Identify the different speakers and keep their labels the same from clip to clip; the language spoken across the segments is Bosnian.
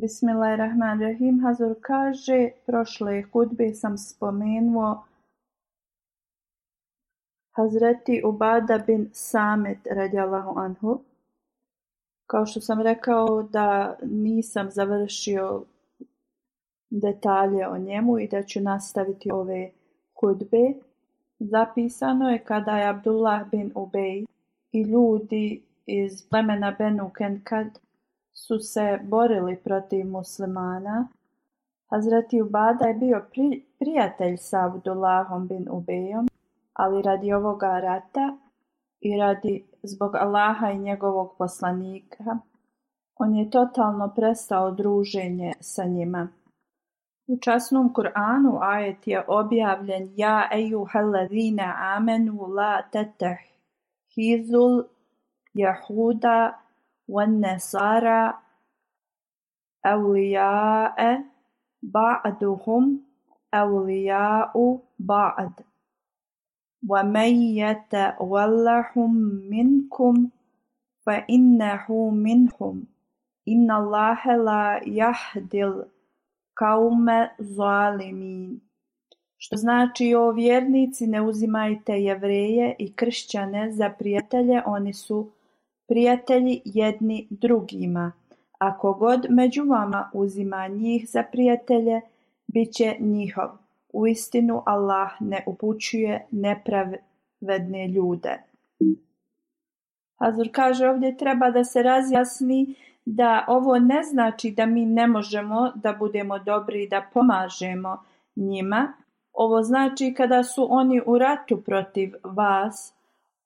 Speaker 1: Rahim Hazur kaže, prošle hudbe sam spomenuo Hazreti Ubada bin Samet radijallahu anhu. Kao što sam rekao da nisam završio detalje o njemu i da ću nastaviti ove hudbe. Zapisano je kada je Abdullah bin Ubej i ljudi iz plemena Benu Kenkad su se borili protiv muslimana, Hazreti Ubada je bio pri, prijatelj sa Abdullahom bin Ubejom, ali radi ovoga rata i radi zbog Allaha i njegovog poslanika, on je totalno prestao druženje sa njima. U časnom Kur'anu ajet je objavljen Ja eju halavine amenu la teteh hizul jahuda uannesara aulija ba ad duhum aulija u bad u ameite oalilahuminkum pa i nehum minhum inalahela jahdjel kaume zoali što znači o vjernici ne uzimajte javreje i kršćane za prijatelje oni su prijatelji jedni drugima, Ako god među vama uzima njih za prijatelje, bit će njihov. Uistinu Allah ne upućuje nepravedne ljude. Hazur kaže ovdje treba da se razjasni da ovo ne znači da mi ne možemo da budemo dobri i da pomažemo njima. Ovo znači kada su oni u ratu protiv vas,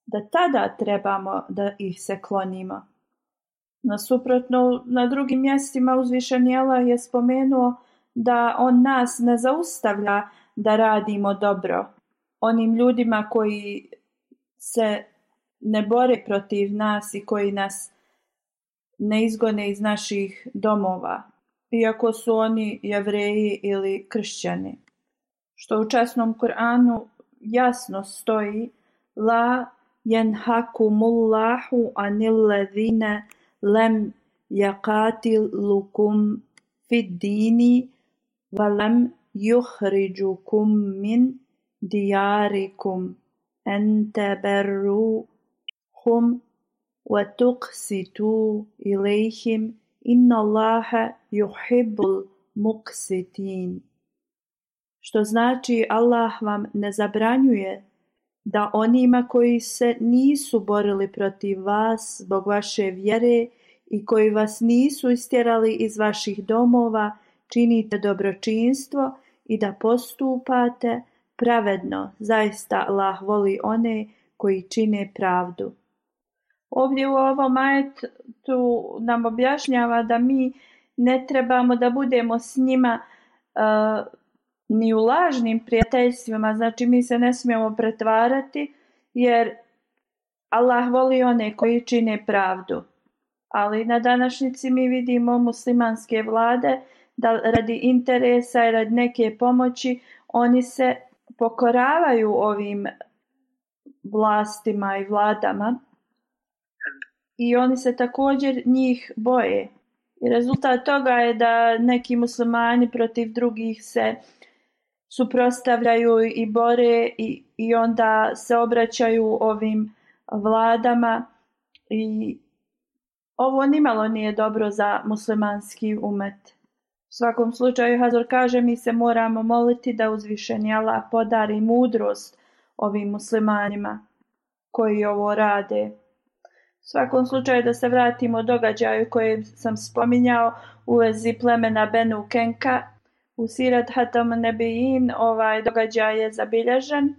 Speaker 1: da tada trebamo da ih se klonimo. Nasuprotno, na drugim mjestima uzvišen jela je spomenuo da on nas ne zaustavlja da radimo dobro. Onim ljudima koji se ne bore protiv nas i koji nas ne izgone iz naših domova, iako su oni jevreji ili kršćani. Što u časnom Koranu jasno stoji, la ينهاكم الله عن الذين لم يقاتلكم في الدين ولم يخرجكم من دياركم أن تبروهم وتقسطوا إليهم إن الله يحب المقسطين. Što znači Allah vam ne zabranjuje da onima koji se nisu borili protiv vas zbog vaše vjere i koji vas nisu istjerali iz vaših domova, činite dobročinstvo i da postupate pravedno. Zaista Allah voli one koji čine pravdu. Ovdje u ovom majetu nam objašnjava da mi ne trebamo da budemo s njima e, ni u lažnim prijateljstvima, znači mi se ne smijemo pretvarati jer Allah voli one koji čine pravdu. Ali na današnjici mi vidimo muslimanske vlade da radi interesa i radi neke pomoći oni se pokoravaju ovim vlastima i vladama i oni se također njih boje. I rezultat toga je da neki muslimani protiv drugih se suprotstavljaju i bore i, i onda se obraćaju ovim vladama i ovo nimalo nije dobro za muslimanski umet. U svakom slučaju Hazor kaže mi se moramo moliti da uzvišeni Allah podari mudrost ovim muslimanima koji ovo rade. U svakom slučaju da se vratimo događaju koje sam spominjao u vezi plemena Benu Kenka u Sirat Hatam Nebijin ovaj događaj je zabilježen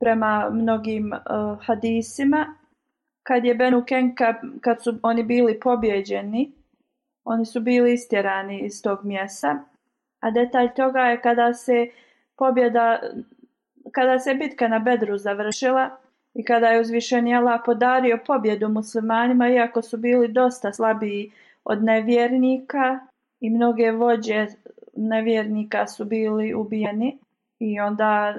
Speaker 1: prema mnogim uh, hadisima. Kad je Benu Kenka, kad su oni bili pobjeđeni, oni su bili istjerani iz tog mjesta. A detalj toga je kada se pobjeda, kada se bitka na Bedru završila i kada je uzvišen Allah podario pobjedu muslimanima, iako su bili dosta slabiji od nevjernika i mnoge vođe nevjernika su bili ubijeni i onda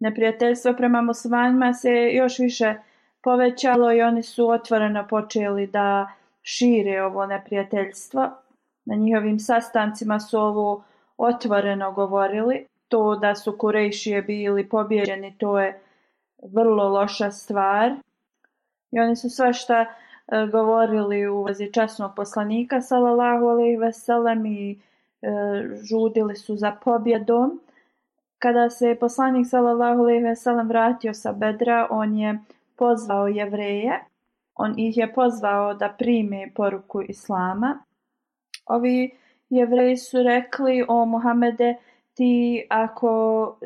Speaker 1: neprijateljstvo prema muslimanima se još više povećalo i oni su otvoreno počeli da šire ovo neprijateljstvo. Na njihovim sastancima su ovo otvoreno govorili. To da su Kurejšije bili pobjeđeni, to je vrlo loša stvar. I oni su sve što govorili u vezi časnog poslanika, salallahu alaihi veselem, i E, žudili su za pobjedom. Kada se je poslanik sallallahu alejhi ve sellem vratio sa Bedra, on je pozvao jevreje, on ih je pozvao da prime poruku islama. Ovi jevreji su rekli o Muhamede ti ako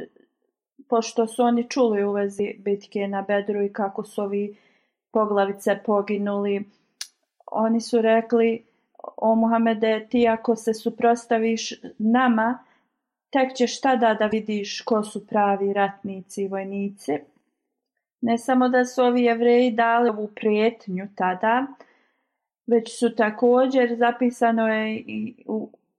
Speaker 1: pošto su oni čuli u vezi bitke na Bedru i kako su ovi poglavice poginuli, oni su rekli o Muhammede, ti ako se suprostaviš nama, tek ćeš tada da vidiš ko su pravi ratnici i vojnici. Ne samo da su ovi jevreji dali ovu prijetnju tada, već su također zapisano je i,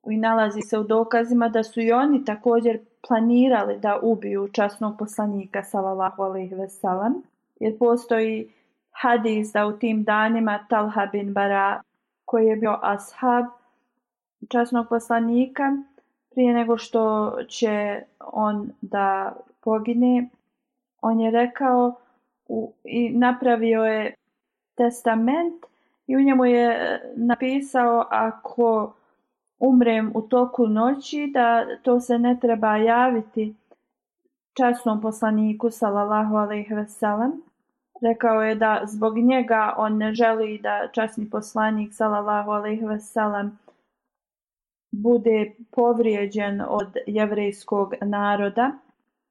Speaker 1: i nalazi se u dokazima da su i oni također planirali da ubiju časnog poslanika sallallahu alejhi ve jer postoji hadis da u tim danima Talha bin Bara koji je bio ashab časnog poslanika prije nego što će on da pogine. On je rekao i napravio je testament i u njemu je e, napisao ako umrem u toku noći da to se ne treba javiti časnom poslaniku sallallahu alejhi ve sellem Rekao je da zbog njega on ne želi da časni poslanik salallahu alaihi bude povrijeđen od jevrejskog naroda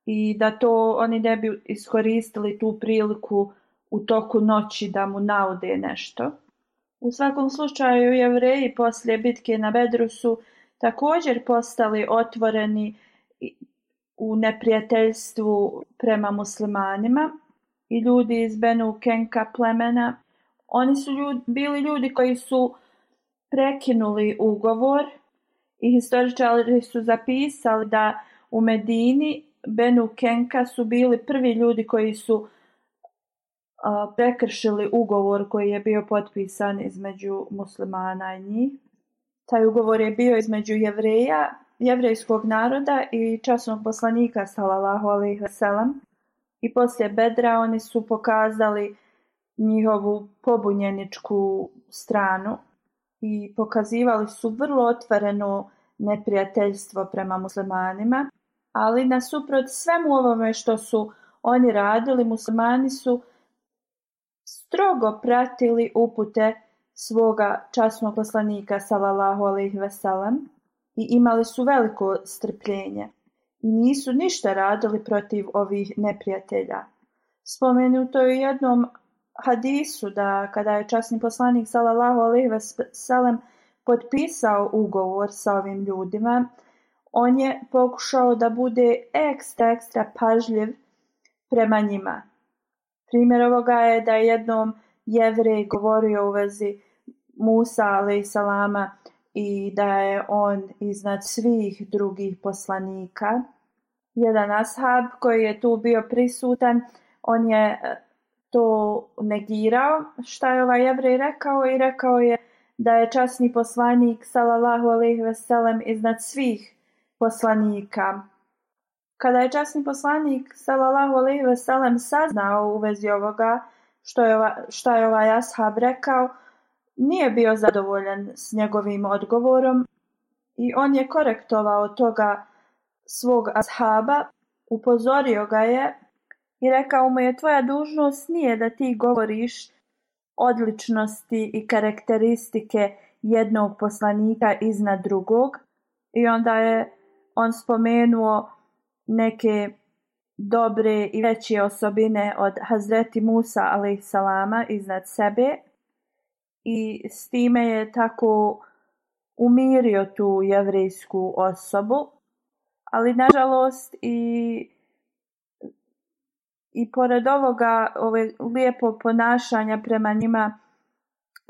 Speaker 1: i da to oni ne bi iskoristili tu priliku u toku noći da mu naude nešto. U svakom slučaju jevreji poslije bitke na Bedru su također postali otvoreni u neprijateljstvu prema muslimanima i ljudi iz Benu Kenka plemena. Oni su bili ljudi koji su prekinuli ugovor i historičari su zapisali da u Medini Benu Kenka su bili prvi ljudi koji su prekršili ugovor koji je bio potpisan između muslimana i njih. Taj ugovor je bio između jevreja, jevrejskog naroda i časnog poslanika sallallahu alejhi i poslije bedra oni su pokazali njihovu pobunjeničku stranu i pokazivali su vrlo otvoreno neprijateljstvo prema muslimanima, ali nasuprot svemu ovome što su oni radili, muslimani su strogo pratili upute svoga časnog poslanika sallallahu alejhi ve i imali su veliko strpljenje i nisu ništa radili protiv ovih neprijatelja. Spomenuto je jednom hadisu da kada je časni poslanik sallallahu alejhi ve potpisao ugovor sa ovim ljudima, on je pokušao da bude ekstra ekstra pažljiv prema njima. Primjer ovoga je da jednom jevrej govorio u vezi Musa i salama i da je on iznad svih drugih poslanika. Jedan ashab koji je tu bio prisutan, on je e, to negirao šta je ovaj jevrej rekao i rekao je da je časni poslanik salallahu alaihi veselem iznad svih poslanika. Kada je časni poslanik salallahu alaihi veselem saznao u vezi ovoga što šta je ovaj ashab rekao, nije bio zadovoljan s njegovim odgovorom i on je korektovao toga svog ashaba, upozorio ga je i rekao mu je tvoja dužnost nije da ti govoriš odličnosti i karakteristike jednog poslanika iznad drugog i onda je on spomenuo neke dobre i veće osobine od Hazreti Musa salama iznad sebe i s time je tako umirio tu jevrejsku osobu, ali nažalost i i pored ovoga ove lijepo ponašanja prema njima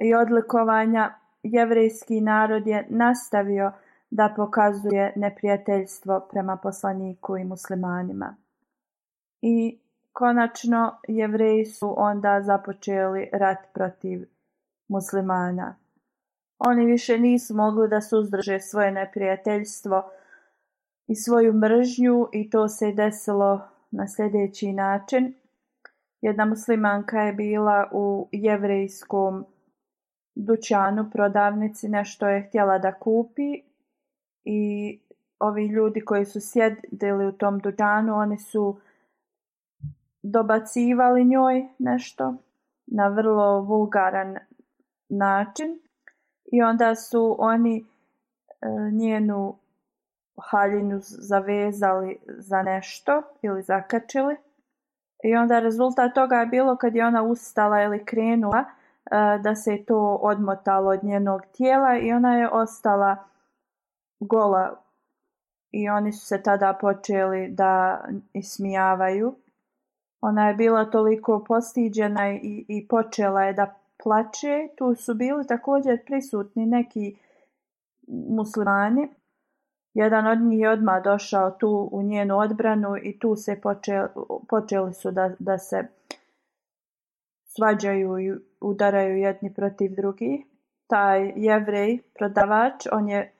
Speaker 1: i odlikovanja jevrejski narod je nastavio da pokazuje neprijateljstvo prema poslaniku i muslimanima. I konačno jevreji su onda započeli rat protiv muslimana. Oni više nisu mogli da suzdrže svoje neprijateljstvo i svoju mržnju i to se desilo na sljedeći način. Jedna muslimanka je bila u jevrejskom dućanu, prodavnici, nešto je htjela da kupi i ovi ljudi koji su sjedili u tom dućanu, oni su dobacivali njoj nešto na vrlo vulgaran način i onda su oni e, njenu haljinu zavezali za nešto ili zakačili. I onda rezultat toga je bilo kad je ona ustala ili krenula e, da se je to odmotalo od njenog tijela i ona je ostala gola i oni su se tada počeli da ismijavaju. Ona je bila toliko postiđena i, i počela je da plaće, tu su bili također prisutni neki muslimani. Jedan od njih je odmah došao tu u njenu odbranu i tu se počeli, su da, da se svađaju i udaraju jedni protiv drugih. Taj jevrej, prodavač, on je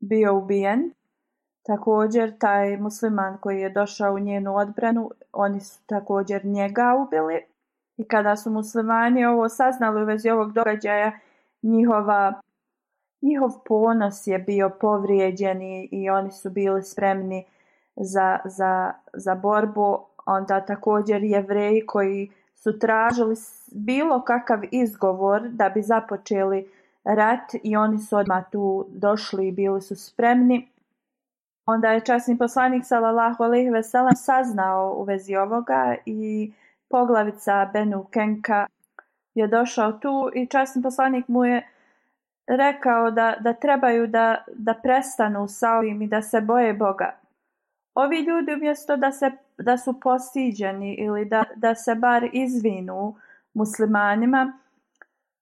Speaker 1: bio ubijen. Također taj musliman koji je došao u njenu odbranu, oni su također njega ubili. I kada su muslimani ovo saznali u vezi ovog događaja, njihova, njihov ponos je bio povrijeđen i, oni su bili spremni za, za, za borbu. Onda također jevreji koji su tražili bilo kakav izgovor da bi započeli rat i oni su odmah tu došli i bili su spremni. Onda je časni poslanik sallallahu alejhi ve saznao u vezi ovoga i poglavica Benu Kenka je došao tu i časni poslanik mu je rekao da, da trebaju da, da prestanu sa ovim i da se boje Boga. Ovi ljudi umjesto da, se, da su postiđeni ili da, da se bar izvinu muslimanima,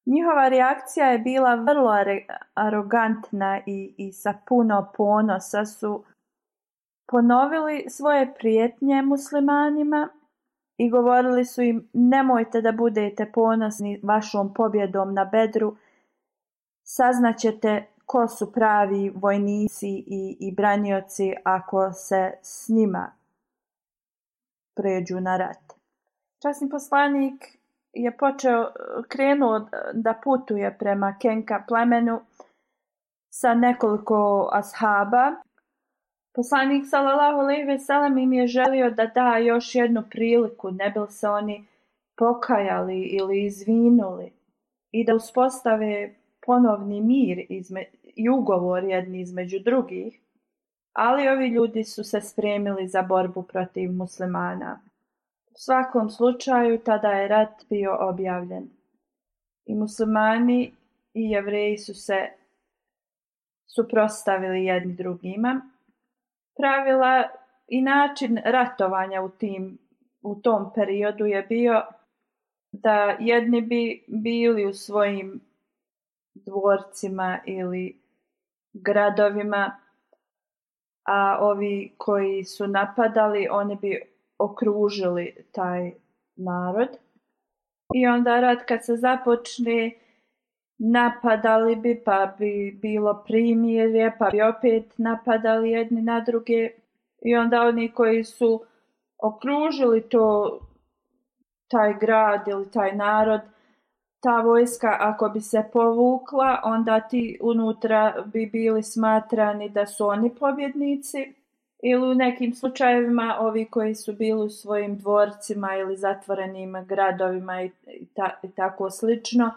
Speaker 1: njihova reakcija je bila vrlo arogantna i, i sa puno ponosa su ponovili svoje prijetnje muslimanima i govorili su im nemojte da budete ponosni vašom pobjedom na bedru, saznaćete ko su pravi vojnici i, i branioci ako se s njima pređu na rat. Časni poslanik je počeo, krenuo da putuje prema Kenka plemenu sa nekoliko ashaba Poslanik sallallahu alejhi ve sellem im je želio da da još jednu priliku, ne bi se oni pokajali ili izvinuli i da uspostave ponovni mir i ugovor jedni između drugih, ali ovi ljudi su se spremili za borbu protiv muslimana. U svakom slučaju tada je rat bio objavljen. I muslimani i jevreji su se suprostavili jedni drugima, pravila i način ratovanja u tim u tom periodu je bio da jedni bi bili u svojim dvorcima ili gradovima, a ovi koji su napadali, oni bi okružili taj narod. I onda rat kad se započne, napadali bi, pa bi bilo primjerje, pa bi opet napadali jedni na druge. I onda oni koji su okružili to, taj grad ili taj narod, ta vojska ako bi se povukla, onda ti unutra bi bili smatrani da su oni pobjednici ili u nekim slučajevima ovi koji su bili u svojim dvorcima ili zatvorenim gradovima i tako slično,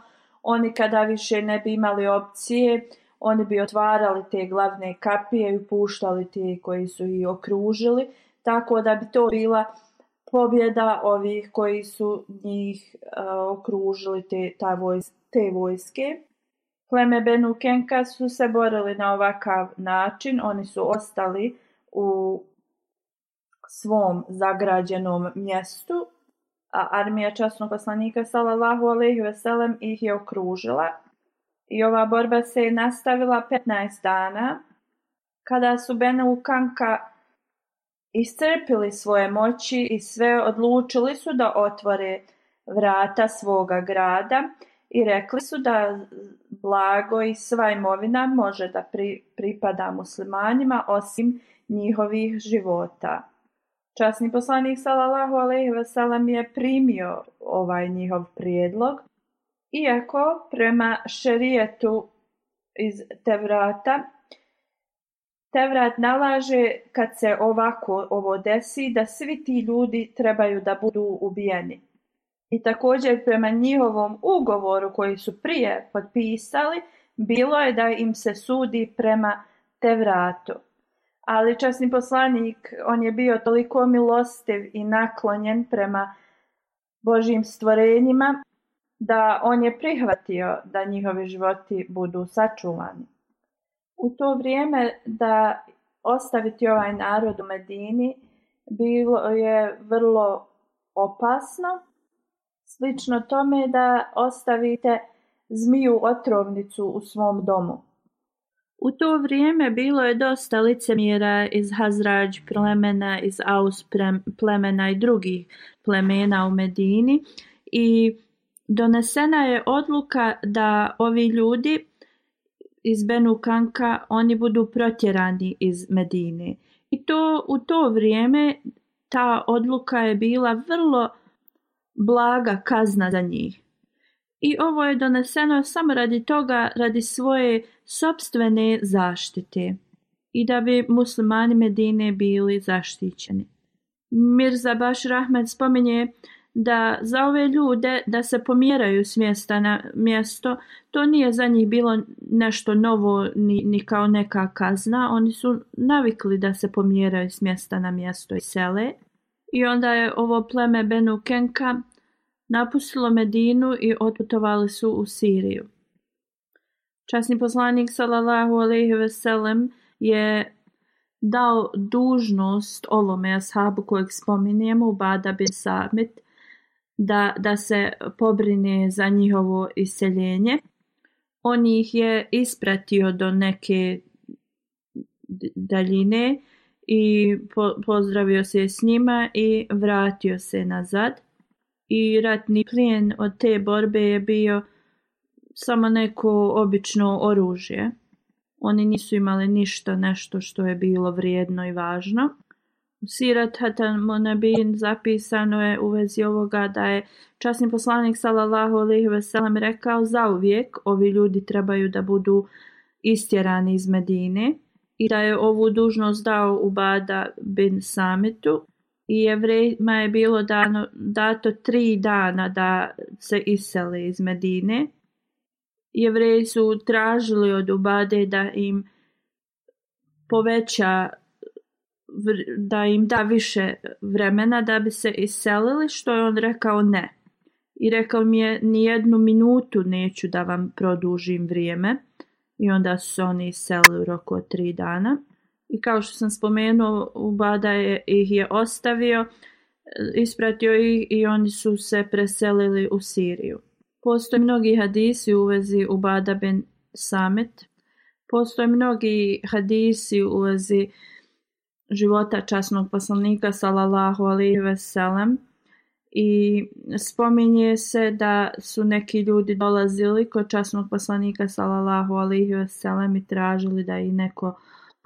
Speaker 1: oni kada više ne bi imali opcije, oni bi otvarali te glavne kapije i puštali te koji su ih okružili, tako da bi to bila pobjeda ovih koji su njih e, okružili te, ta vojs te vojske. Kleme Benukenka su se borili na ovakav način, oni su ostali u svom zagrađenom mjestu armija časnog poslanika sallallahu i veselem ih je okružila i ova borba se je nastavila 15 dana kada su beneukanka Ukanka iscrpili svoje moći i sve odlučili su da otvore vrata svoga grada i rekli su da blago i sva imovina može da pripada muslimanima osim njihovih života. Časni poslanik sallallahu alejhi ve je primio ovaj njihov prijedlog iako prema šerijetu iz Tevrata Tevrat nalaže kad se ovako ovo desi da svi ti ljudi trebaju da budu ubijeni. I također prema njihovom ugovoru koji su prije potpisali bilo je da im se sudi prema Tevratu ali časni poslanik, on je bio toliko milostiv i naklonjen prema Božim stvorenjima, da on je prihvatio da njihovi životi budu sačuvani. U to vrijeme da ostaviti ovaj narod u Medini bilo je vrlo opasno. Slično tome da ostavite zmiju otrovnicu u svom domu. U to vrijeme bilo je dosta licemjera iz Hazrađ plemena, iz Aus plemena i drugih plemena u Medini i donesena je odluka da ovi ljudi iz Benukanka oni budu protjerani iz Medine. I to u to vrijeme ta odluka je bila vrlo blaga kazna za njih. I ovo je doneseno samo radi toga, radi svoje sobstvene zaštite i da bi muslimani Medine bili zaštićeni. Mirza Baš Rahmet spominje da za ove ljude da se pomjeraju s mjesta na mjesto, to nije za njih bilo nešto novo ni, ni kao neka kazna. Oni su navikli da se pomjeraju s mjesta na mjesto i sele. I onda je ovo pleme Benu Kenka napustilo Medinu i otputovali su u Siriju. Časni poslanik sallallahu alejhi ve je dao dužnost olome ashabu kojeg spominjemo u Bada bin Samit da, da se pobrine za njihovo iseljenje. On ih je ispratio do neke daljine i pozdravio se s njima i vratio se nazad i ratni plijen od te borbe je bio samo neko obično oružje. Oni nisu imali ništa nešto što je bilo vrijedno i važno. U Sirat Hatan zapisano je u vezi ovoga da je časni poslanik sallallahu alejhi ve sellem rekao zauvijek ovi ljudi trebaju da budu istjerani iz Medine i da je ovu dužnost dao Bada bin Samitu i jevrejima je bilo dano, dato tri dana da se iseli iz Medine. Jevreji su tražili od Ubade da im poveća da im da više vremena da bi se iselili, što je on rekao ne. I rekao mi je, ni jednu minutu neću da vam produžim vrijeme. I onda su se oni iselili u roku od tri dana i kao što sam spomenuo, bada je, ih je ostavio, e, ispratio ih i oni su se preselili u Siriju. Postoje mnogi hadisi u vezi u ben Samet. Postoje mnogi hadisi u vezi života časnog poslanika sallallahu ve sellem i spominje se da su neki ljudi dolazili kod časnog poslanika sallallahu ve sellem i tražili da ih neko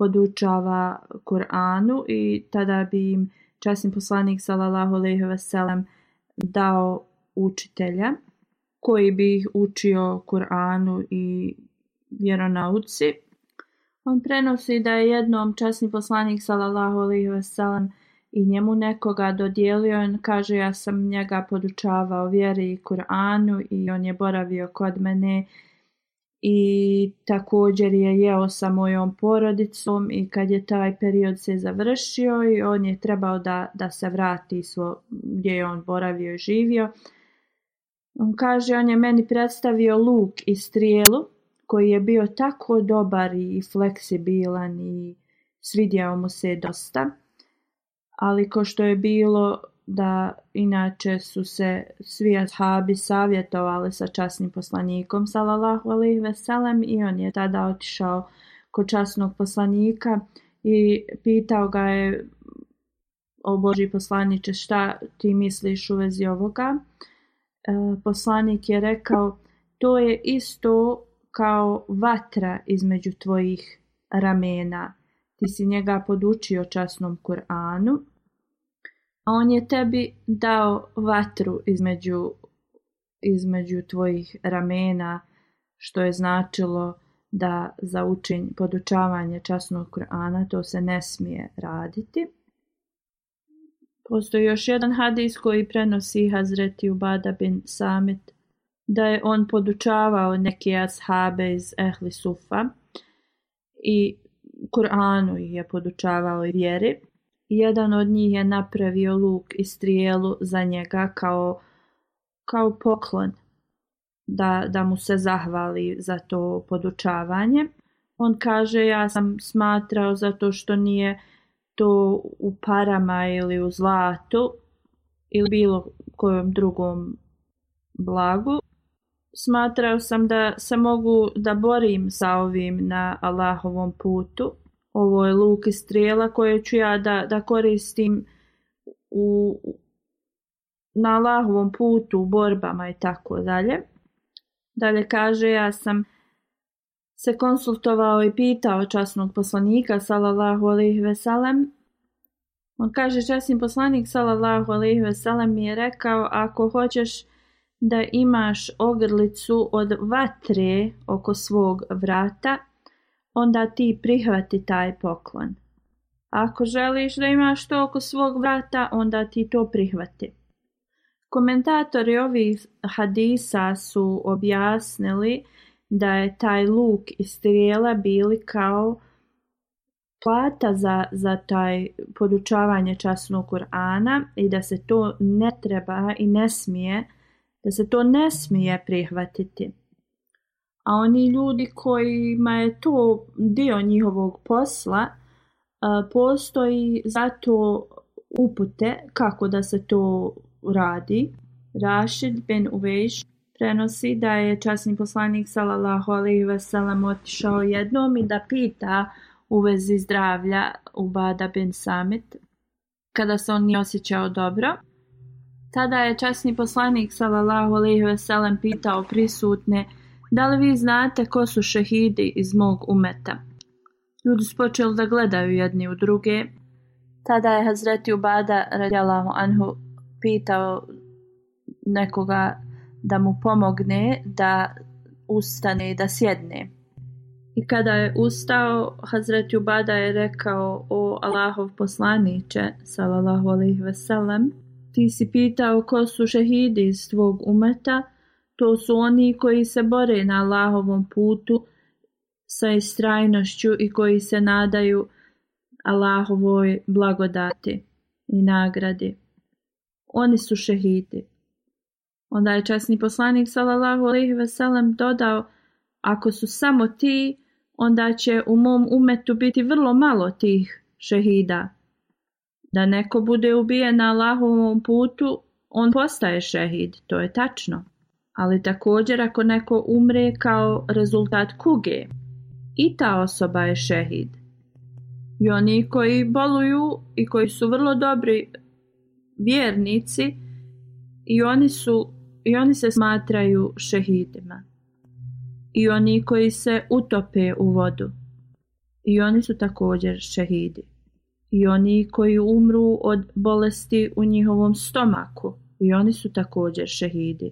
Speaker 1: podučava Kur'anu i tada bi im časni poslanik sallallahu alejhi ve dao učitelja koji bi ih učio Kur'anu i vjeronauci. On prenosi da je jednom časni poslanik sallallahu alejhi ve i njemu nekoga dodijelio, on kaže ja sam njega podučavao vjeri i Kur'anu i on je boravio kod mene i također je jeo sa mojom porodicom i kad je taj period se završio i on je trebao da, da se vrati svo, gdje je on boravio i živio. On kaže, on je meni predstavio luk i strijelu koji je bio tako dobar i fleksibilan i svidjao mu se dosta. Ali ko što je bilo da inače su se svi ashabi savjetovali sa časnim poslanikom Salalahu ve veselem i on je tada otišao kod časnog poslanika i pitao ga je o Boži poslaniče šta ti misliš u vezi ovoga. E, poslanik je rekao to je isto kao vatra između tvojih ramena. Ti si njega podučio časnom Kur'anu a on je tebi dao vatru između, između tvojih ramena, što je značilo da za učin podučavanje časnog Kur'ana to se ne smije raditi. Postoji još jedan hadis koji prenosi Hazreti u bin Samit da je on podučavao neke ashabe iz Ehli Sufa i Kur'anu je podučavao i vjeri jedan od njih je napravio luk i strijelu za njega kao, kao poklon da, da mu se zahvali za to podučavanje. On kaže ja sam smatrao zato što nije to u parama ili u zlatu ili bilo kojom drugom blagu. Smatrao sam da se mogu da borim sa ovim na Allahovom putu ovo je luk i strijela koje ću ja da, da koristim u, na Allahovom putu, u borbama i tako dalje. Dalje kaže, ja sam se konsultovao i pitao časnog poslanika, salallahu alaihi veselem. On kaže, časni poslanik, salallahu alaihi veselem, mi je rekao, ako hoćeš da imaš ogrlicu od vatre oko svog vrata, onda ti prihvati taj poklon. Ako želiš da imaš to oko svog vrata, onda ti to prihvati. Komentatori ovih hadisa su objasnili da je taj luk i strijela bili kao plata za, za taj podučavanje časnog Kur'ana i da se to ne treba i ne smije, da se to ne smije prihvatiti a oni ljudi kojima je to dio njihovog posla, e, postoji zato upute kako da se to radi. Rashid ben Uvejš prenosi da je časni poslanik sallallahu alaihi otišao jednom i da pita u vezi zdravlja Ubada bin Samit kada se on nije osjećao dobro. Tada je časni poslanik sallallahu alaihi veselam pitao prisutne da li vi znate ko su šehidi iz mog umeta? Ljudi su počeli da gledaju jedni u druge. Tada je Hazreti Ubada radijalahu anhu pitao nekoga da mu pomogne da ustane i da sjedne. I kada je ustao, Hazreti Ubada je rekao o Allahov poslaniće, salallahu alaihi veselam, ti si pitao ko su šehidi iz tvog umeta, to su oni koji se bore na Allahovom putu sa istrajnošću i koji se nadaju Allahovoj blagodati i nagradi. Oni su šehidi. Onda je časni poslanik sallallahu alejhi ve sellem dodao: ako su samo ti, onda će u mom umetu biti vrlo malo tih šehida. Da neko bude ubijen na Allahovom putu, on postaje šehid, to je tačno ali također ako neko umre kao rezultat kuge, i ta osoba je šehid. I oni koji boluju i koji su vrlo dobri vjernici i oni, su, i oni se smatraju šehidima. I oni koji se utope u vodu i oni su također šehidi. I oni koji umru od bolesti u njihovom stomaku i oni su također šehidi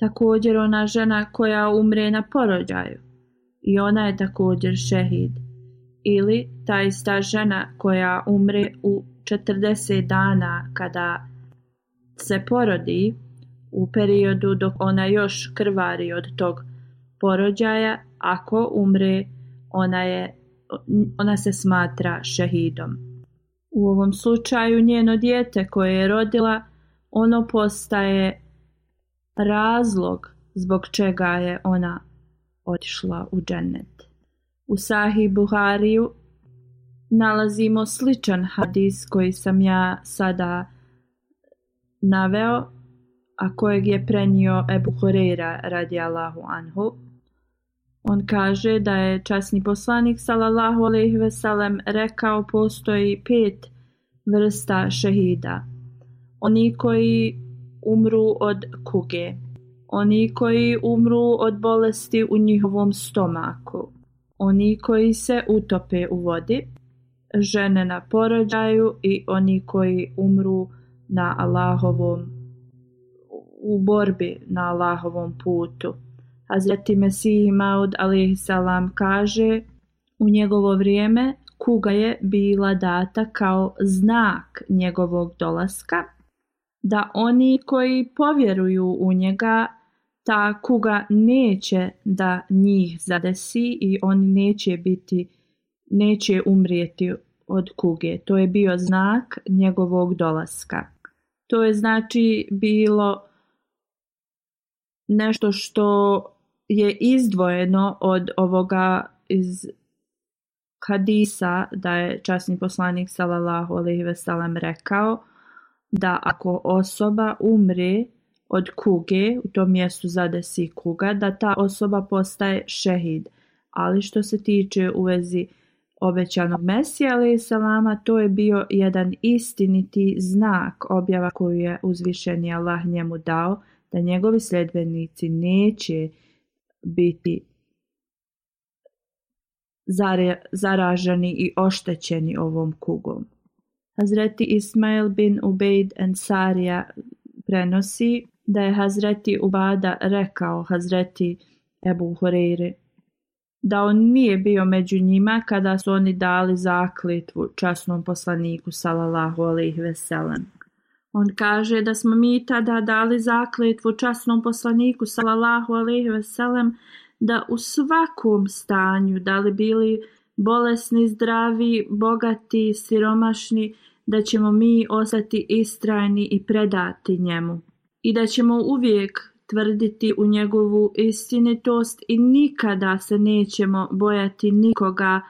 Speaker 1: također ona žena koja umre na porođaju i ona je također šehid. Ili ta ista žena koja umre u 40 dana kada se porodi u periodu dok ona još krvari od tog porođaja, ako umre ona, je, ona se smatra šehidom. U ovom slučaju njeno dijete koje je rodila ono postaje razlog zbog čega je ona otišla u džennet. U Sahi Buhariju nalazimo sličan hadis koji sam ja sada naveo, a kojeg je prenio Ebu Horeira radi Allahu Anhu. On kaže da je časni poslanik sallallahu alejhi ve sellem rekao postoji pet vrsta šehida. Oni koji umru od kuge, oni koji umru od bolesti u njihovom stomaku, oni koji se utope u vodi, žene na porođaju i oni koji umru na Allahovom u borbi na Allahovom putu. Hazreti Mesih Maud salam kaže u njegovo vrijeme kuga je bila data kao znak njegovog dolaska da oni koji povjeruju u njega ta kuga neće da njih zadesi i oni neće biti neće umrijeti od kuge. To je bio znak njegovog dolaska. To je znači bilo nešto što je izdvojeno od ovoga iz hadisa da je časni poslanik sallallahu alejhi ve sellem rekao da ako osoba umre od kuge, u tom mjestu zadesi kuga, da ta osoba postaje šehid. Ali što se tiče u vezi obećanog Mesija Salama, to je bio jedan istiniti znak objava koju je uzvišeni Allah njemu dao, da njegovi sljedbenici neće biti zaraženi i oštećeni ovom kugom. Hazreti Ismail bin Ubejd Sarija prenosi da je Hazreti Ubada rekao Hazreti Ebu Horeire da on nije bio među njima kada su oni dali zakletvu časnom poslaniku salalahu alaihi veselam. On kaže da smo mi tada dali zakletvu časnom poslaniku salalahu alaihi veselam da u svakom stanju, da li bili bolesni, zdravi, bogati, siromašni, da ćemo mi ostati istrajni i predati njemu i da ćemo uvijek tvrditi u njegovu istinitost i nikada se nećemo bojati nikoga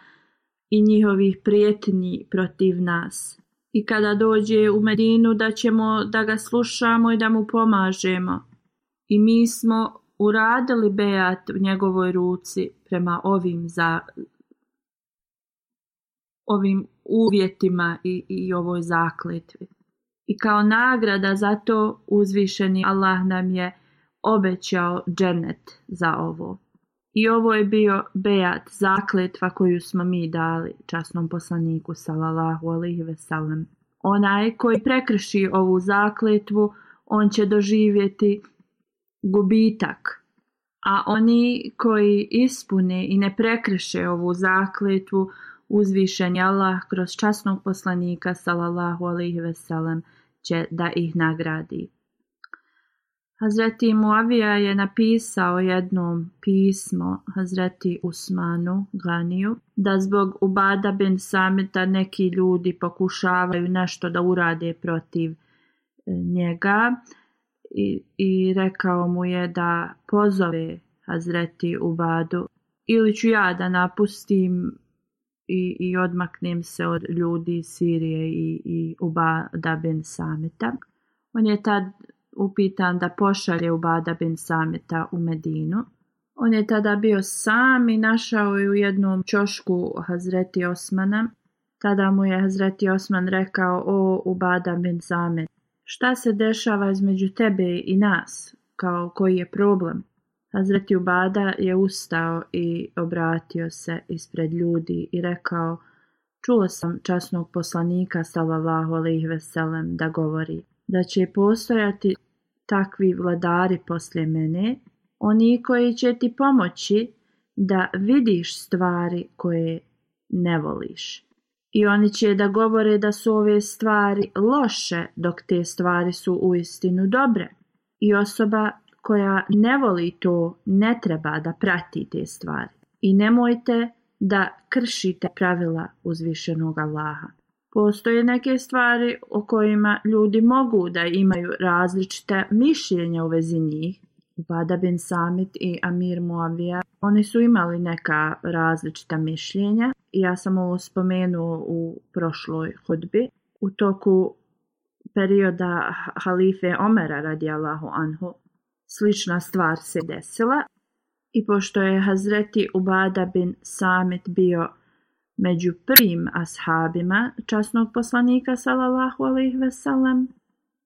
Speaker 1: i njihovih prijetnji protiv nas. I kada dođe u Medinu da ćemo da ga slušamo i da mu pomažemo. I mi smo uradili Beat u njegovoj ruci prema ovim za ovim uvjetima i, i ovoj zakletvi. I kao nagrada za to uzvišeni Allah nam je obećao dženet za ovo. I ovo je bio bejat, zakletva koju smo mi dali časnom poslaniku salalahu alihi veselam. Onaj koji prekrši ovu zakletvu, on će doživjeti gubitak. A oni koji ispune i ne prekrše ovu zakletvu, uzvišen je Allah kroz časnog poslanika sallallahu alaihi veselem će da ih nagradi. Hazreti Muavija je napisao jedno pismo Hazreti Usmanu Ganiju da zbog Ubada bin Samita neki ljudi pokušavaju nešto da urade protiv e, njega i, rekao mu je da pozove Hazreti Ubadu ili ću ja da napustim i, i odmaknem se od ljudi iz Sirije i, i Ubada bin Sameta. On je tad upitan da pošalje Ubada bin Sameta u Medinu. On je tada bio sam i našao je u jednom čošku Hazreti Osmana. Tada mu je Hazreti Osman rekao, o Ubada bin Samet, šta se dešava između tebe i nas, kao koji je problem? Hazreti Ubada je ustao i obratio se ispred ljudi i rekao Čuo sam časnog poslanika sallallahu i Veselem da govori da će postojati takvi vladari poslije mene, oni koji će ti pomoći da vidiš stvari koje ne voliš. I oni će da govore da su ove stvari loše, dok te stvari su uistinu dobre. I osoba koja ne voli to ne treba da prati te stvari i nemojte da kršite pravila uzvišenog Allaha. Postoje neke stvari o kojima ljudi mogu da imaju različite mišljenja u vezi njih. Bada bin Samit i Amir Muavija, oni su imali neka različita mišljenja. Ja sam ovo spomenuo u prošloj hodbi. U toku perioda halife Omera radi Allahu Anhu Slična stvar se desila i pošto je Hazreti Ubada bin Samit bio među prvim ashabima časnog poslanika sallallahu ve veselem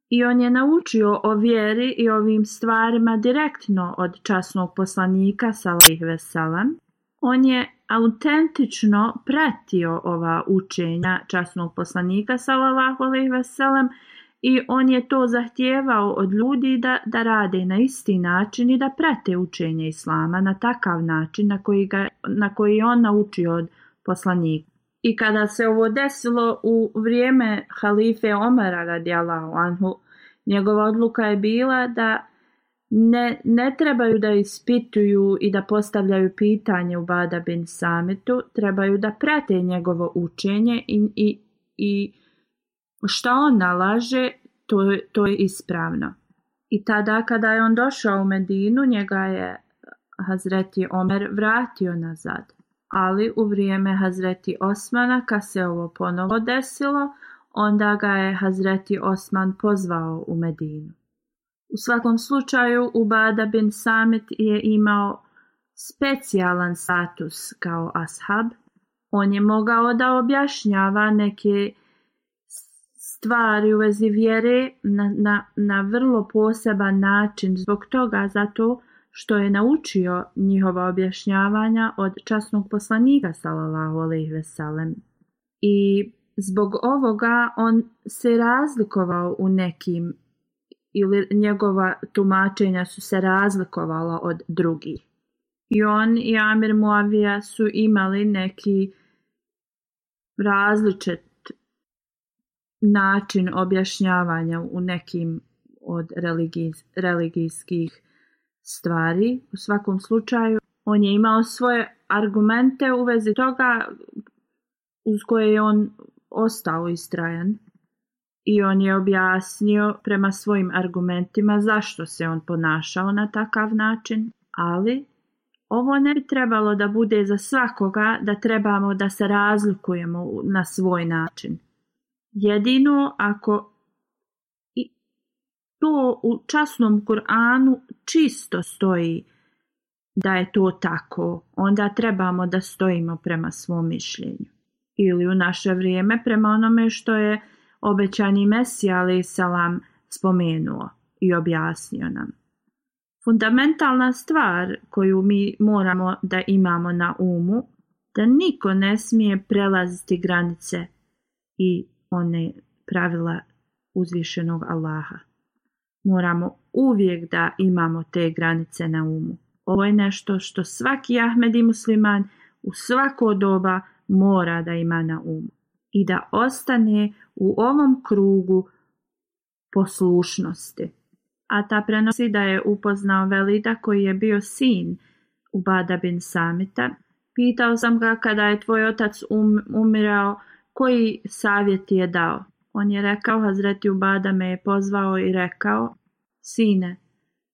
Speaker 1: i on je naučio o vjeri i ovim stvarima direktno od časnog poslanika sallallahu sellem on je autentično pratio ova učenja časnog poslanika sallallahu alejhi ve i on je to zahtijevao od ljudi da, da rade na isti način i da prate učenje islama na takav način na koji, ga, na koji je on naučio od poslanika. I kada se ovo desilo u vrijeme halife Omara radijalahu anhu, njegova odluka je bila da ne, ne trebaju da ispituju i da postavljaju pitanje u Bada bin Sametu, trebaju da prate njegovo učenje i, i šta on nalaže, to, to je ispravno. I tada kada je on došao u Medinu, njega je eh, Hazreti Omer vratio nazad. Ali u vrijeme Hazreti Osmana, kad se ovo ponovo desilo, onda ga je Hazreti Osman pozvao u Medinu. U svakom slučaju, Ubada bin Samet je imao specijalan status kao ashab. On je mogao da objašnjava neke stvari u vezi vjere na, na, na vrlo poseban način zbog toga zato što je naučio njihova objašnjavanja od časnog poslanika sallallahu alejhi ve I zbog ovoga on se razlikovao u nekim ili njegova tumačenja su se razlikovala od drugih. I on i Amir Muavija su imali neki različit način objašnjavanja u nekim od religijskih stvari. U svakom slučaju on je imao svoje argumente u vezi toga uz koje je on ostao istrajan i on je objasnio prema svojim argumentima zašto se on ponašao na takav način, ali ovo ne bi trebalo da bude za svakoga da trebamo da se razlikujemo na svoj način jedino ako i to u časnom Kur'anu čisto stoji da je to tako, onda trebamo da stojimo prema svom mišljenju. Ili u naše vrijeme prema onome što je obećani Mesija ali salam spomenuo i objasnio nam. Fundamentalna stvar koju mi moramo da imamo na umu da niko ne smije prelaziti granice i one pravila uzvišenog Allaha. Moramo uvijek da imamo te granice na umu. Ovo je nešto što svaki Ahmed i musliman u svako doba mora da ima na umu i da ostane u ovom krugu poslušnosti. A ta prenosi da je upoznao Velida koji je bio sin u Badabin Samita. Pitao sam ga kada je tvoj otac um, umirao, koji savjet ti je dao? On je rekao, Hazreti Ubada me je pozvao i rekao, sine,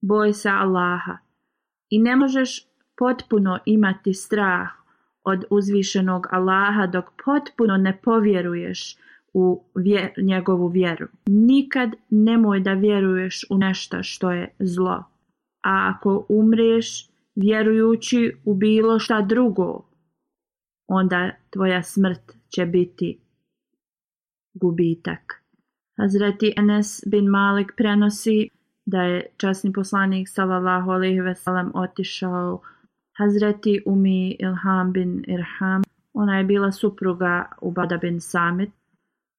Speaker 1: boj se Allaha i ne možeš potpuno imati strah od uzvišenog Allaha dok potpuno ne povjeruješ u njegovu vjeru. Nikad nemoj da vjeruješ u nešto što je zlo. A ako umriješ vjerujući u bilo šta drugo, onda tvoja smrt će biti gubitak. Hazreti Enes bin Malik prenosi da je časni poslanik sallallahu alaihi veselam otišao Hazreti Umi Ilham bin Irham. Ona je bila supruga Ubada bin Samit.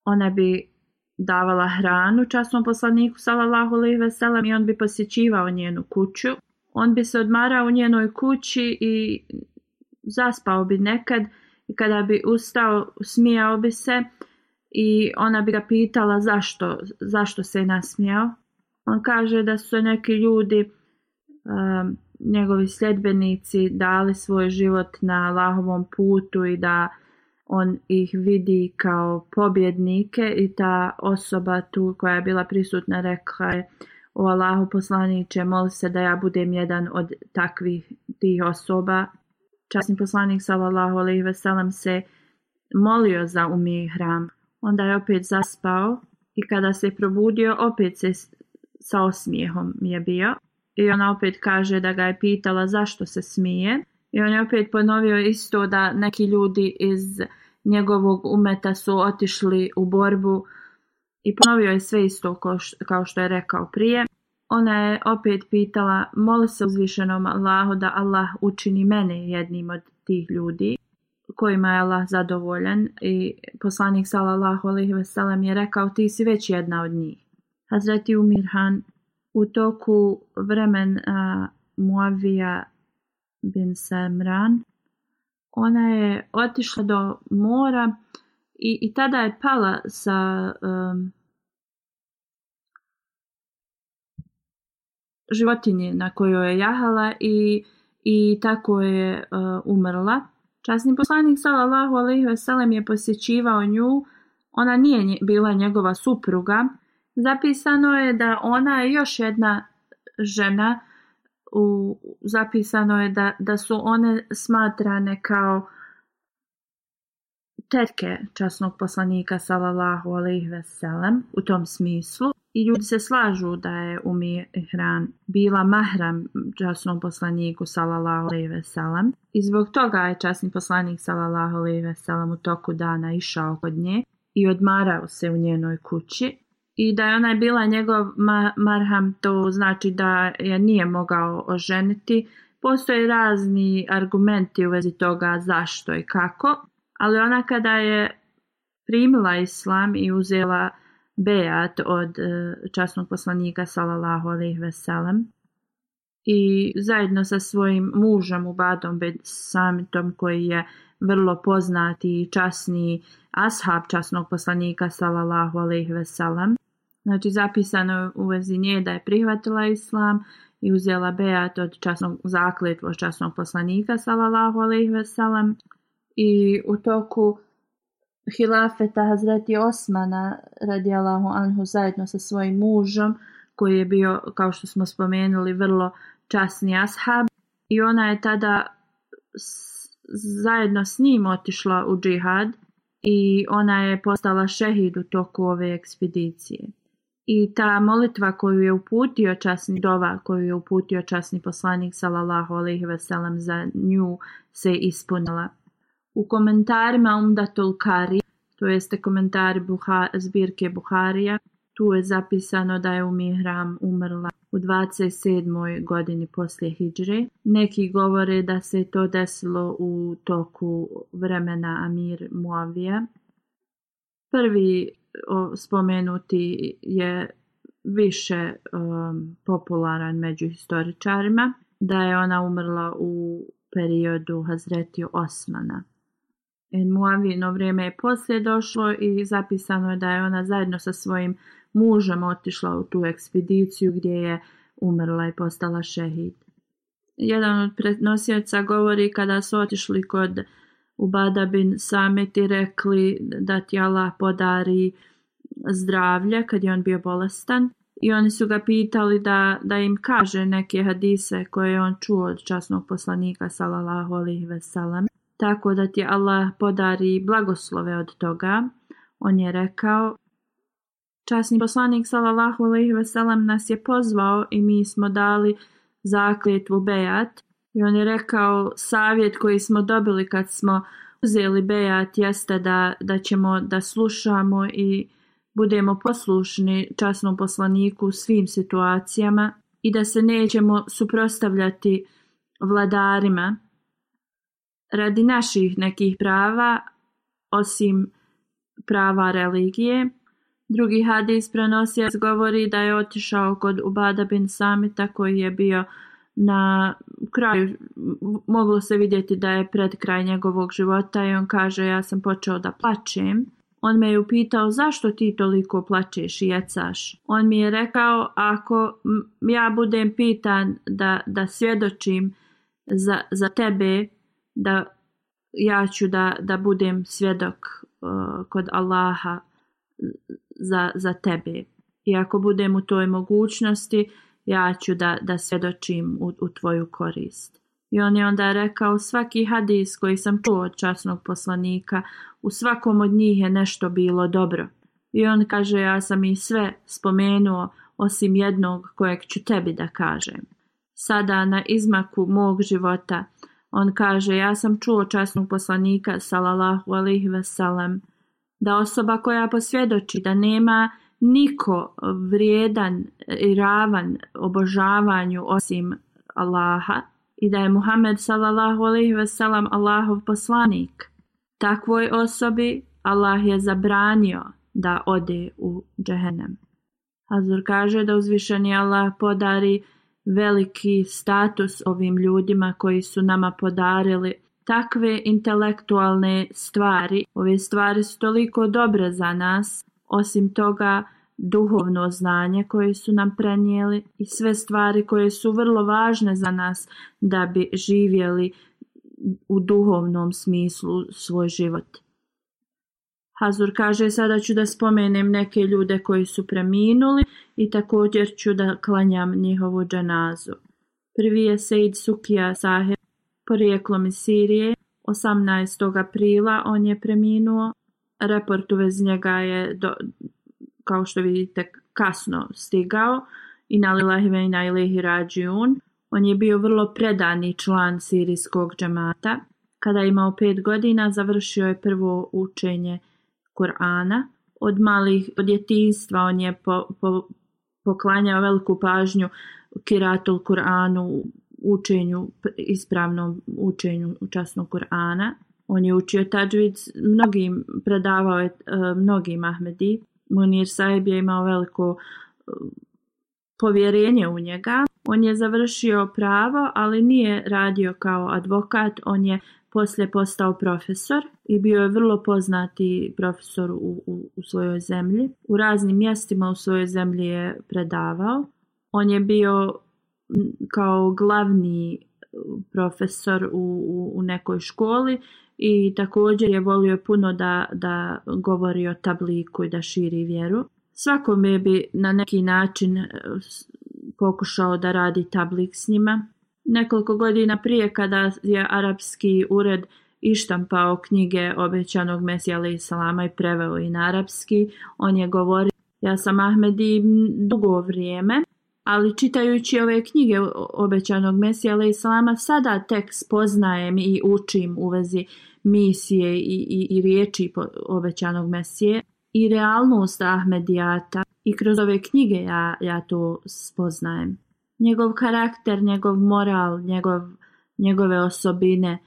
Speaker 1: Ona bi davala hranu časnom poslaniku sallallahu alaihi veselam i on bi posjećivao njenu kuću. On bi se odmarao u njenoj kući i zaspao bi nekad i kada bi ustao smijao bi se i ona bi ga pitala zašto, zašto se je nasmijao. On kaže da su neki ljudi, um, njegovi sljedbenici, dali svoj život na Allahovom putu i da on ih vidi kao pobjednike i ta osoba tu koja je bila prisutna rekla je o Allahu poslaniće, moli se da ja budem jedan od takvih tih osoba časni poslanik sallallahu ve sellem se molio za umije hram. Onda je opet zaspao i kada se probudio opet se sa osmijehom je bio. I ona opet kaže da ga je pitala zašto se smije. I on je opet ponovio isto da neki ljudi iz njegovog umeta su otišli u borbu i ponovio je sve isto kao što je rekao prije. Ona je opet pitala, moli se uzvišenom Allahu da Allah učini mene jednim od tih ljudi kojima je Allah zadovoljen. i poslanik sallallahu alaihi veselem je rekao ti si već jedna od njih. Hazreti Umirhan u toku vremena Muavija bin Samran ona je otišla do mora i, i tada je pala sa um, životinje na kojoj je jahala i, i tako je e, umrla. Časni poslanik sallallahu alejhi ve je posjećivao nju. Ona nije bila njegova supruga. Zapisano je da ona je još jedna žena u, zapisano je da, da su one smatrane kao tetke časnog poslanika salallahu veselem u tom smislu i ljudi se slažu da je Umi Hran bila mahram časnom poslaniku salallahu alaihi veselem i zbog toga je časni poslanik salallahu alaihi veselem u toku dana išao kod nje i odmarao se u njenoj kući i da je ona bila njegov ma marham, to znači da je nije mogao oženiti. Postoje razni argumenti u vezi toga zašto i kako, ali ona kada je primila islam i uzela bejat od e, časnog poslanika sallallahu alejhi ve i zajedno sa svojim mužem Ubadom Ben Samitom koji je vrlo poznati i časni ashab časnog poslanika sallallahu alejhi ve znači zapisano je u vezi nje da je prihvatila islam i uzela bejat od časnog zakletvo časnog poslanika sallallahu alejhi ve i u toku hilafeta Hazreti Osmana radijalahu anhu zajedno sa svojim mužom koji je bio kao što smo spomenuli vrlo časni ashab i ona je tada zajedno s njim otišla u džihad i ona je postala šehid u toku ove ekspedicije. I ta molitva koju je uputio časni dova, koju je uputio časni poslanik sallallahu alejhi ve sellem za nju se ispunila. U komentarima Umdatul Kari, to jeste komentar Buha, zbirke Buharija, tu je zapisano da je Umihram umrla u 27. godini poslije Hidžre. Neki govore da se to desilo u toku vremena Amir Muavija. Prvi spomenuti je više um, popularan među historičarima, da je ona umrla u periodu Hazreti Osmana. E, Muavino vrijeme je poslije došlo i zapisano je da je ona zajedno sa svojim mužem otišla u tu ekspediciju gdje je umrla i postala šehid. Jedan od prenosioca govori kada su otišli kod Ubada Sameti i rekli da ti Allah podari zdravlje kad je on bio bolestan i oni su ga pitali da, da im kaže neke hadise koje je on čuo od časnog poslanika sallallahu ve veselam tako da ti Allah podari blagoslove od toga. On je rekao, časni poslanik sallallahu alaihi veselam nas je pozvao i mi smo dali zakljetvu bejat i on je rekao savjet koji smo dobili kad smo uzeli bejat jeste da, da ćemo da slušamo i budemo poslušni časnom poslaniku u svim situacijama i da se nećemo suprostavljati vladarima radi naših nekih prava, osim prava religije. Drugi hadis prenosi govori da je otišao kod Ubada bin Samita koji je bio na kraju, moglo se vidjeti da je pred kraj njegovog života i on kaže ja sam počeo da plačem. On me je upitao zašto ti toliko plačeš i jecaš. On mi je rekao ako ja budem pitan da, da svjedočim za, za tebe da ja ću da, da budem svjedok uh, kod Allaha uh, za, za tebe. I ako budem u toj mogućnosti, ja ću da, da svjedočim u, u tvoju korist. I on je onda rekao svaki hadis koji sam čuo od časnog poslanika, u svakom od njih je nešto bilo dobro. I on kaže ja sam i sve spomenuo osim jednog kojeg ću tebi da kažem. Sada na izmaku mog života on kaže, ja sam čuo časnog poslanika, salalahu alihi vasalam, da osoba koja posvjedoči da nema niko vrijedan i ravan obožavanju osim Allaha i da je Muhammed sallallahu alaihi sellem Allahov poslanik. Takvoj osobi Allah je zabranio da ode u džehennem. Hazur kaže da uzvišeni Allah podari veliki status ovim ljudima koji su nama podarili takve intelektualne stvari. Ove stvari su toliko dobre za nas, osim toga duhovno znanje koje su nam prenijeli i sve stvari koje su vrlo važne za nas da bi živjeli u duhovnom smislu svoj život. Hazur kaže sada ću da spomenem neke ljude koji su preminuli i također ću da klanjam njihovu džanazu. Prvi je Sejid Sukija Sahe, porijeklom iz Sirije, 18. aprila on je preminuo. Report uvez njega je, do, kao što vidite, kasno stigao i na Lilahive i na On je bio vrlo predani član sirijskog džamata. Kada je imao pet godina, završio je prvo učenje Kur'ana. Od malih od djetinstva on je po, poklanjao veliku pažnju Kiratu Kur'anu, učenju, ispravnom učenju časnog Kur'ana. On je učio tađvic mnogim, predavao je e, mnogim Ahmedi. Munir Saib je imao veliko e, povjerenje u njega. On je završio pravo, ali nije radio kao advokat, on je poslije postao profesor i bio je vrlo poznati profesor u, u, u svojoj zemlji. U raznim mjestima u svojoj zemlji je predavao. On je bio kao glavni e, profesor u, u, u nekoj školi i također je volio puno da, da govori o tabliku i da širi vjeru. Svakome bi na neki način e, pokušao da radi tablik s njima nekoliko godina prije kada je arapski ured ištampao knjige obećanog Mesija alaih salama i preveo i na arapski, on je govorio ja sam i dugo vrijeme, ali čitajući ove knjige obećanog Mesija alaih salama sada tek spoznajem i učim u vezi misije i, i, i riječi obećanog Mesije i realnost Ahmedijata i kroz ove knjige ja, ja to spoznajem njegov karakter, njegov moral, njegov, njegove osobine,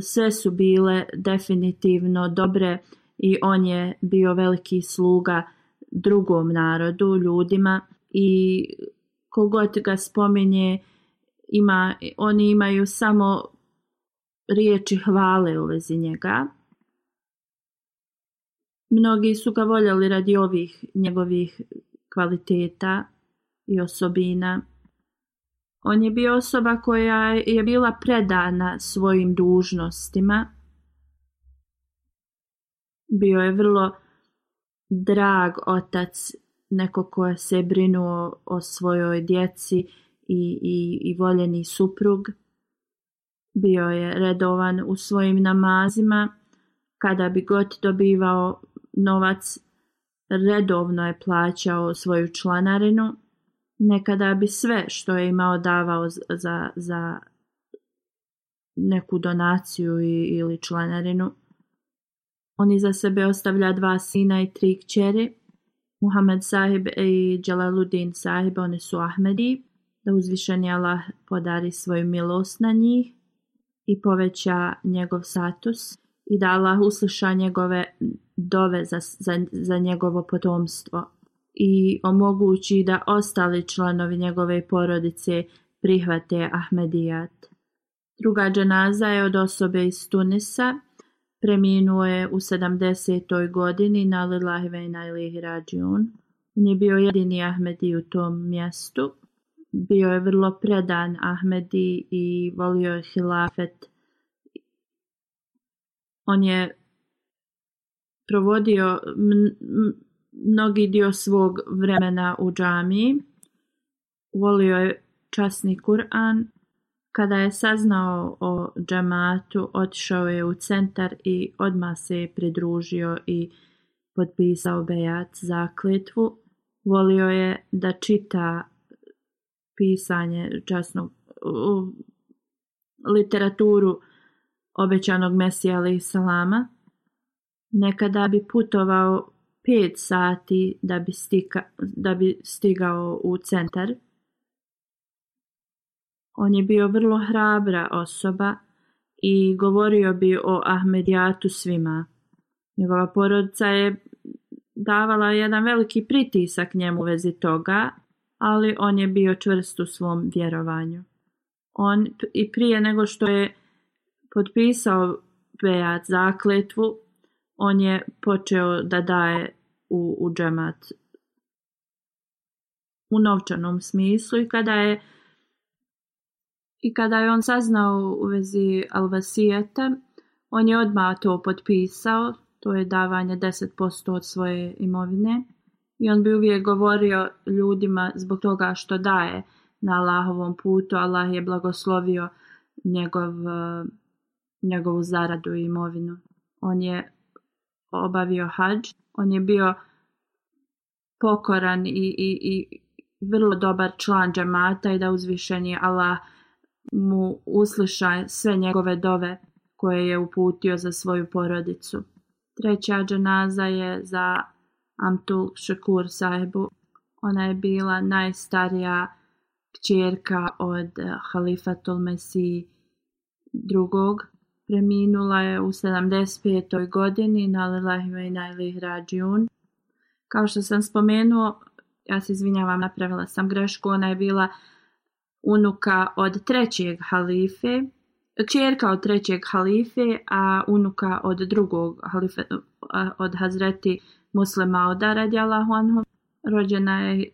Speaker 1: sve su bile definitivno dobre i on je bio veliki sluga drugom narodu, ljudima i kogod ga spominje, ima, oni imaju samo riječi hvale u vezi njega. Mnogi su ga voljeli radi ovih njegovih kvaliteta i osobina. On je bio osoba koja je bila predana svojim dužnostima. Bio je vrlo drag otac, neko koja se brinuo o svojoj djeci i, i, i voljeni suprug. Bio je redovan u svojim namazima. Kada bi god dobivao novac, redovno je plaćao svoju članarinu. Nekada bi sve što je imao davao za, za neku donaciju ili članarinu. On iza sebe ostavlja dva sina i tri kćeri. Muhammed sahib i Jalaluddin sahib, oni su Ahmedi, da uzvišeni Allah podari svoju milost na njih i poveća njegov status i da Allah usluša njegove dove za, za, za njegovo potomstvo i omogući da ostali članovi njegove porodice prihvate Ahmedijat. Druga dženaza je od osobe iz Tunisa, preminuo je u 70. godini na Lilahive i najlih On je bio jedini Ahmedi u tom mjestu. Bio je vrlo predan Ahmedi i volio je hilafet. On je provodio mnogi dio svog vremena u džamiji. Volio je časni Kur'an. Kada je saznao o džamatu, otišao je u centar i odmah se je pridružio i potpisao bejac zakletvu. Volio je da čita pisanje časnog literaturu obećanog Mesija Salama. Nekada bi putovao pet sati da bi, stika, da bi stigao u centar. On je bio vrlo hrabra osoba i govorio bi o Ahmedijatu svima. Njegova porodica je davala jedan veliki pritisak njemu u vezi toga, ali on je bio čvrst u svom vjerovanju. On i prije nego što je potpisao Bejat zakletvu, on je počeo da daje u, u džemat u novčanom smislu i kada je i kada je on saznao u vezi Alvasijeta, on je odmah to potpisao, to je davanje 10% od svoje imovine i on bi uvijek govorio ljudima zbog toga što daje na Allahovom putu, Allah je blagoslovio njegov, eh, njegovu zaradu i imovinu. On je obavio hađ. On je bio pokoran i, i, i vrlo dobar član džamata i da uzvišeni Allah mu usliša sve njegove dove koje je uputio za svoju porodicu. Treća dženaza je za Amtul Shakur sahibu. Ona je bila najstarija kćerka od Halifatul Mesih drugog Preminula je u 75. godini na i ili Rajun. Kao što sam spomenuo, ja se izvinjavam, napravila sam grešku, ona je bila unuka od trećeg halife, čerka od trećeg halife, a unuka od drugog halife, od Hazreti Muslima od Aradjala Rođena je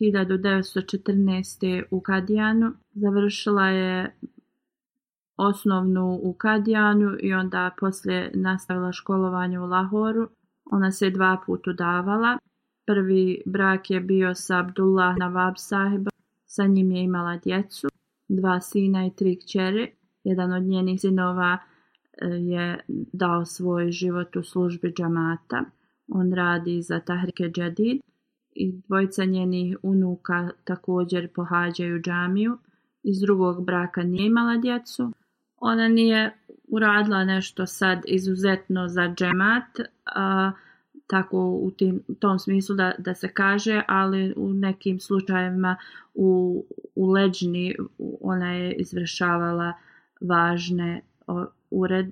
Speaker 1: 1914. u Kadijanu, završila je osnovnu u Kadijanu i onda poslije nastavila školovanje u Lahoru. Ona se dva puta davala. Prvi brak je bio sa Abdullah Nawab sahiba. Sa njim je imala djecu, dva sina i tri kćeri. Jedan od njenih sinova e, je dao svoj život u službi džamata. On radi za Tahrike Džadid i dvojica njenih unuka također pohađaju džamiju. Iz drugog braka nije imala djecu ona nije uradila nešto sad izuzetno za džemat, tako u tom smislu da, da se kaže, ali u nekim slučajevima u, u leđni ona je izvršavala važne ured,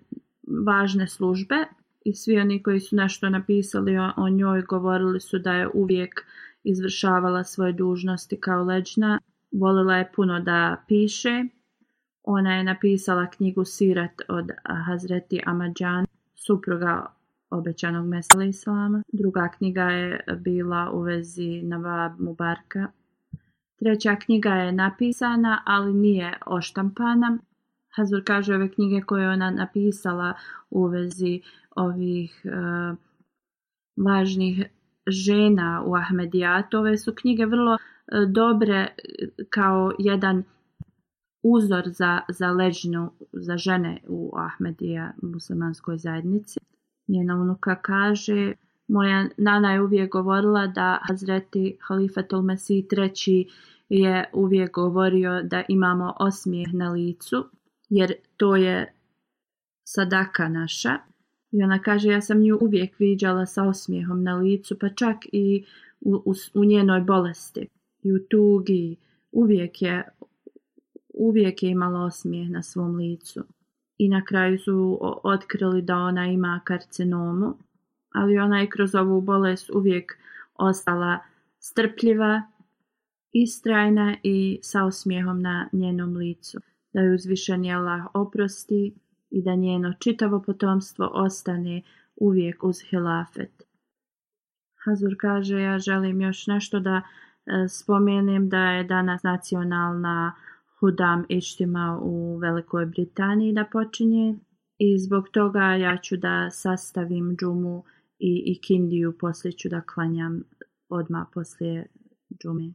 Speaker 1: važne službe i svi oni koji su nešto napisali o, o njoj govorili su da je uvijek izvršavala svoje dužnosti kao leđna. Volila je puno da piše ona je napisala knjigu Sirat od Hazreti Amadžan, supruga obećanog Mesela Islama. Druga knjiga je bila u vezi Navab Mubarka. Treća knjiga je napisana, ali nije oštampana. Hazur kaže ove knjige koje ona napisala u vezi ovih e, važnih žena u Ahmedijatu. Ove su knjige vrlo e, dobre e, kao jedan uzor za, za leđinu za žene u Ahmedija muslimanskoj zajednici. Njena unuka kaže, moja nana je uvijek govorila da Hazreti Halifatul Mesih treći je uvijek govorio da imamo osmijeh na licu, jer to je sadaka naša. I ona kaže, ja sam nju uvijek viđala sa osmijehom na licu, pa čak i u, u, u njenoj bolesti i u tugi. Uvijek je Uvijek je imala osmijeh na svom licu. I na kraju su otkrili da ona ima karcinomu, ali ona je kroz ovu bolest uvijek ostala strpljiva, istrajna i sa osmijehom na njenom licu. Da ju uzvišen je Allah oprosti i da njeno čitavo potomstvo ostane uvijek uz hilafet. Hazur kaže, ja želim još nešto da e, spomenem da je danas nacionalna hudam ištima u Velikoj Britaniji da počinje i zbog toga ja ću da sastavim džumu i kindiju, poslije ću da klanjam odmah poslije džume.